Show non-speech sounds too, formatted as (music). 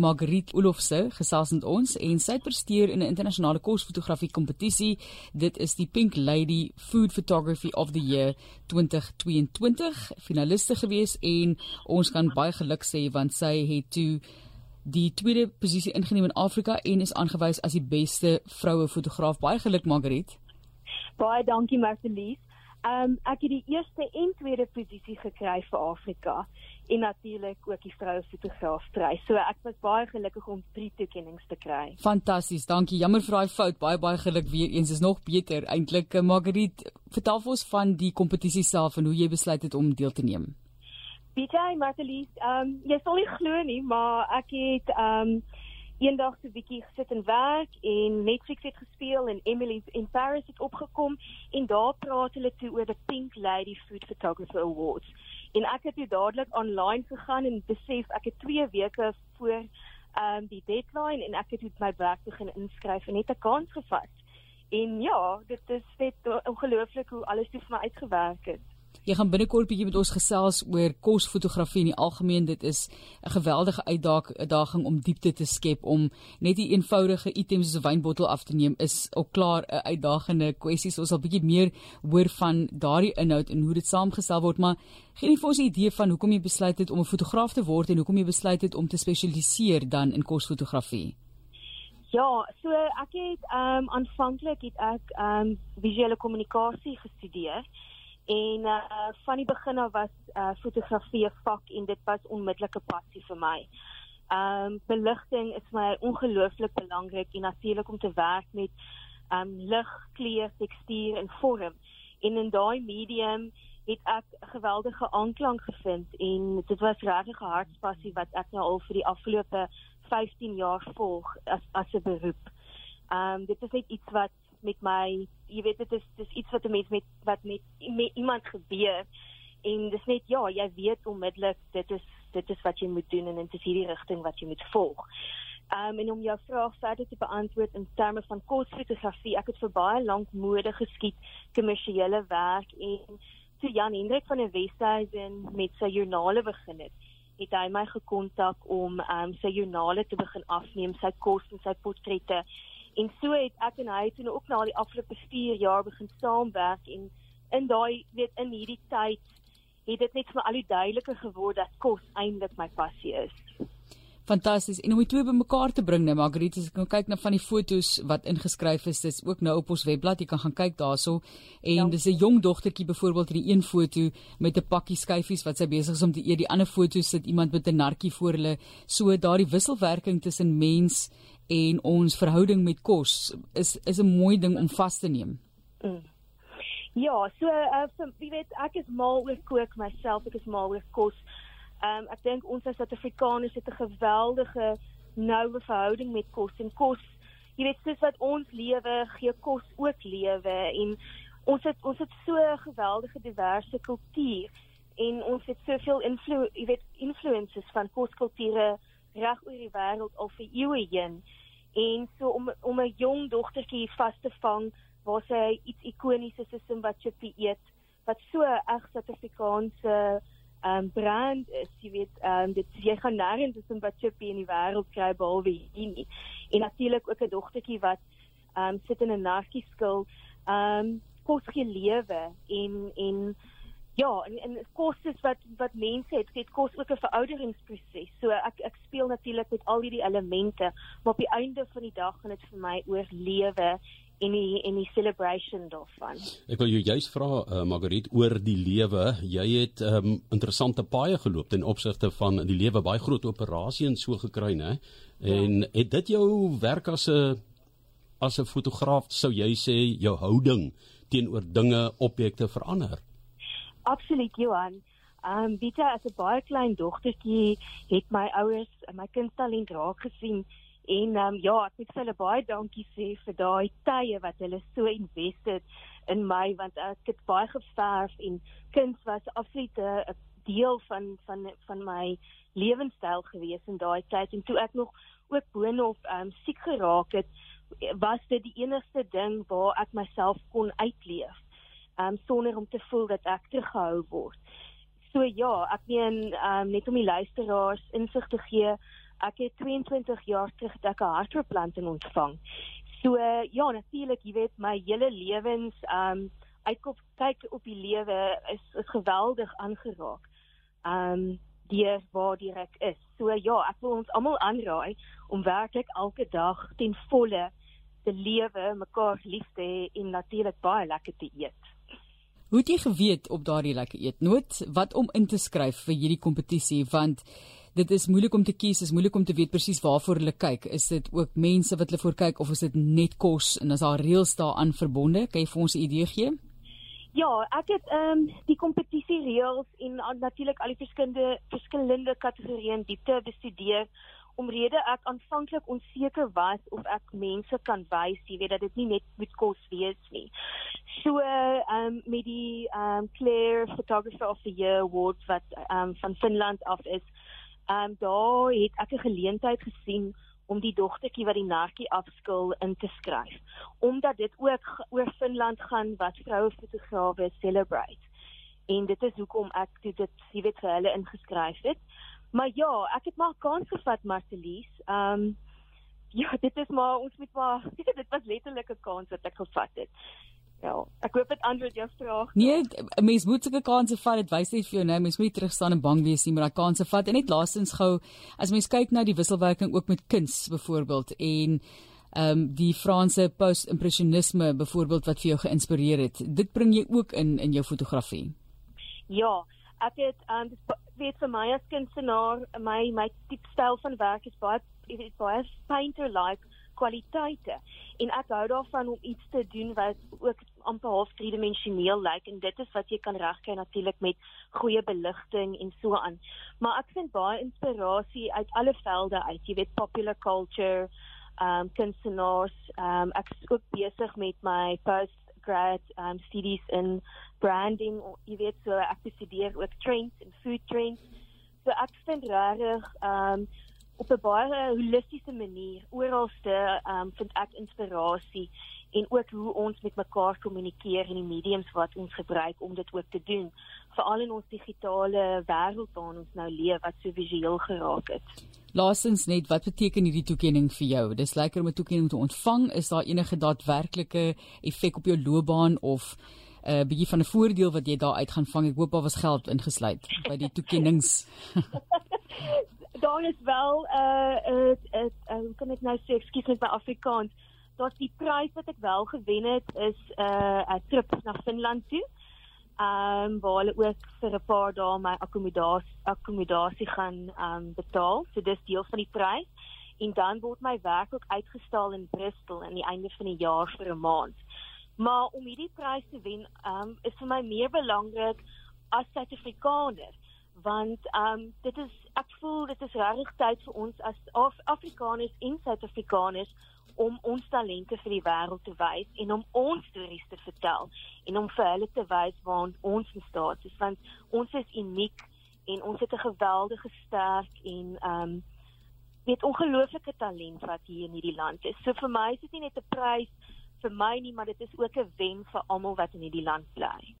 Margriet Olofse gesels met ons en sy presteer in 'n internasionale kosfotografie kompetisie. Dit is die Pink Lady Food Photography of the Year 2022 finaliste gewees en ons kan baie geluk sê want sy het toe die tweede posisie ingeneem in Afrika en is aangewys as die beste vroue fotograaf. Baie geluk Margriet. Baie dankie Marcelies. Ehm um, ek het die eerste en tweede posisie gekry vir Afrika en natuurlik ook die vroue fotograaf prys. So ek was baie gelukkig om drie toekenninge te kry. Fantasties, dankie. Jammer vir daai fout. Baie baie geluk weer eens. Is nog beter eintlik. Eh, Margriet, vertel ons van die kompetisie self en hoe jy besluit het om deel te neem. BJ Marcelies, ehm um, jy sal nie glo nie, maar ek het ehm um, eendag so 'n bietjie gesit en werk en Netflix het gespeel en Emily in Paris het opgekom en daar praat hulle toe oor die Pink Lady Food Photographer Awards. En ek het toe dadelik online gegaan en besef ek het 2 weke voor ehm um, die deadline en ek het met my werk begin inskryf en het 'n kans gevat. En ja, dit is net ongelooflik hoe alles toe vir my uitgewerk het. Jy gaan binnekort bietjie met ons gesels oor kosfotografie in die algemeen. Dit is 'n geweldige uitdaging om diepte te skep om net die eenvoudige items soos 'n wynbottel af te neem is ook klaar 'n uitdagende kwessie. So ons sal bietjie meer hoor van daardie inhoud en hoe dit saamgestel word, maar gee net vir ons 'n idee van hoekom jy besluit het om 'n fotograaf te word en hoekom jy besluit het om te spesialiseer dan in kosfotografie. Ja, so ek het ehm um, aanvanklik het ek ehm um, visuele kommunikasie gestudeer En uh van die begin af was uh fotografie 'n vak en dit was onmiddellike passie vir my. Um beligting is my ongelooflik belangrik en natuurlik om te werk met um lig, kleur, tekstuur en vorm. En in daai medium het ek geweldige aanklank gevind en dit was regtig 'n hartspassie wat ek nou al vir die afgelope 15 jaar volg as as 'n beroep. Um dit is net iets wat met my, jy weet dit is dis iets wat 'n mens met wat met, met iemand gebeur en dis net ja, jy weet onmiddellik dit is dit is wat jy moet doen en dit is hierdie rigting wat jy moet volg. Um en om jou vraag verder te beantwoord in terme van kosfotografie, ek het vir baie lank mode geskiet, kommersiële werk en toe Jan Hendrik van der Westhuizen met sy joernale begin het, het hy my gekontak om um sy joernale te begin afneem, sy kos en sy portrette En so het ek en hy toe ook na die afgelope 4 jaar begin saamwerk en in daai weet in hierdie tyd het dit net vir al die duideliker geword dat kos eintlik my passie is. Fantasties. En om die twee bymekaar te bring, nou Margriet, as ek nou kyk na van die fotos wat ingeskryf is, dis ook nou op ons webblad, jy kan gaan kyk daarso. En ja. dis 'n jong dogtertjie byvoorbeeld in die een foto met 'n pakkie skyfies wat sy besig is om te eet. Die ander foto sit iemand met 'n nartjie voor hulle. So daardie wisselwerking tussen mens en ons verhouding met kos is is 'n mooi ding om vas te neem. Mm. Ja, so uh, vir, jy weet ek is mal oor kook myself, ek is mal oor kos. Ehm um, ek dink ons as Suid-Afrikaners het 'n geweldige noue verhouding met kos en kos. Jy weet soos wat ons lewe, gee kos ook lewe en ons het ons het so 'n geweldige diverse kultuur en ons het soveel invloed, jy weet influences van koskulture reg oor die wêreld al vir eeue heen. En so om om 'n jong dogtertjie vas te vang waar sy iets ikonies soos wat sy eet wat so 'n reg Suid-Afrikaanse um, brand is jy weet um, dit jy gaan nêrens tussen wat jy in die wêreld kry behalwe hier nie. En natuurlik ook 'n dogtertjie wat um, sit in 'n narkie skool um kos gee lewe en en ja en, en kos is wat wat mense het dit kos ook 'n verouderingsproses so ek ek speel natuurlik met al hierdie elemente maar op die einde van die dag gaan dit vir my oor lewe en die en die celebration daarvan. Ek wil jou juist vra uh, Margriet oor die lewe. Jy het um, interessante paaie geloop ten opsigte van die lewe baie groot operasie en so gekry, né? En ja. het dit jou werk as 'n as 'n fotograaf sou jy sê jou houding teenoor dinge, objekte verander? Absoluut, Johan. Ehm um, Bita as 'n baie klein dogtertjie het my ouers my kindtalent raak gesien En ehm um, ja, ek moet hulle baie dankie sê vir daai tye wat hulle so invested in my want ek het baie geverf en kuns was absoluut 'n deel van van van my lewenstyl gewees in daai tyd en toe ek nog ook boonop ehm um, siek geraak het was dit die enigste ding waar ek myself kon uitleef. Um, sonder om te voel dat ek teruggehou word. So ja, ek meen um, net om die luisteraars insig te gee Ek het 22 jaar terug 'n hartoortplanting ontvang. So uh, ja, natuurlik, jy weet my hele lewens um uitkop kyk op die lewe is is geweldig aangeraak. Um deur waar direk is. So ja, ek wil ons almal aanraai om werklik elke dag ten volle te lewe, mekaar lief te hê en natuurlik baie lekker te eet. Hoe het jy geweet op daardie lekker eetnoot wat om in te skryf vir hierdie kompetisie want dit is moeilik om te kies, is moeilik om te weet presies waarvoor hulle kyk. Is dit ook mense wat hulle voor kyk of is dit net kos en is daar reëls daaraan verbonde? Kan jy vir ons 'n idee gee? Ja, ek het ehm um, die kompetisie reëls en uh, natuurlik al die verskillende verskillende kategorieë diepte bestudeer omrede ek aanvanklik onseker was of ek mense kan wys, jy weet dat dit nie net moet kos wees nie. So ehm um, met die ehm um, Claire Photographer of the Year Award wat ehm um, van Finland af is, ehm um, daar het ek 'n geleentheid gesien om die dogtertjie wat die narkie afskil in te skryf. Omdat dit ook oor Finland gaan wat vroue fotograwe celebrate. En dit is hoekom ek dit jy weet vir hulle ingeskryf het. Maar ja, ek het maar kans gevat Marcelies. Ehm um, ja, (laughs) dit is maar ons moet maar (laughs) dit was letterlik 'n kans wat ek gevat het. Ja, ek hoop dit antwoord jou vraag. Nee, 'n mens moet seker kansse vat. Dit wys net vir jou nou, mens moet nie terug staan en bang wees nie, maar daai kansse vat. En net laastens gou, as mens kyk na die wisselwerking ook met kuns byvoorbeeld en ehm um, die Franse post-impressionisme byvoorbeeld wat vir jou geïnspireer het. Dit bring jy ook in in jou fotografie. Ja, ek het um weet vir my as kunstenaar my my tipe styl van werk is baie is baie painter like kwaliteite. En ek hou daarvan om iets te doen wat ook amper half driedimensioneel lyk. En dit is wat jy kan regkry natuurlik met goeie beligting en so aan. Maar ek vind baie inspirasie uit alle velde uit. Jy weet popular culture um kunstenaars. Um ek is ook besig met my post grad um studies in branding jy weet so ek bestudeer ook trends en food trends so ek vind regtig um op 'n baie holistiese manier oralste um vind ek inspirasie en ook hoe ons met mekaar kommunikeer in die mediums wat ons gebruik om dit ook te doen veral in ons digitale wêreld waarin ons nou leef wat so visueel geraak het Laasens net, wat beteken hierdie toekenning vir jou? Dis lekker om 'n toekenning te ontvang. Is daar enige daadwerklike effek op jou loopbaan of 'n uh, bietjie van 'n voordeel wat jy daar uit gaan vang? Ek hoop daar was geld ingesluit by die toekennings. (laughs) (laughs) daar is wel 'n uh, 'n uh, uh, uh, hoe kan ek nou sê, ekskuus met my Afrikaans. Daar's die prys wat ek wel gewen het is 'n uh, 'n trip na Finland toe ehm um, waar hulle ook vir 'n paar dae my akkommodasie akkommodasie gaan ehm um, betaal. So dis deel van die prys. En dan word my werk ook uitgestal in Bristol aan die einde van die jaar vir 'n maand. Maar om hierdie prys te wen, ehm um, is vir my meer belangrik as Suid-Afrikaner want ehm um, dit is ek voel dit is regtig tyd vir ons as Af Afrikaners en Suid-Afrikaners om ons talente vir die wêreld te wys en om ons stories te vertel en om vir hulle te wys waar ons in staat is want ons is uniek en ons het 'n geweldige sterk en ehm um, weet ongelooflike talent wat hier in hierdie land is. So vir my is dit nie net 'n prys vir my nie, maar dit is ook 'n wen vir almal wat in hierdie land bly.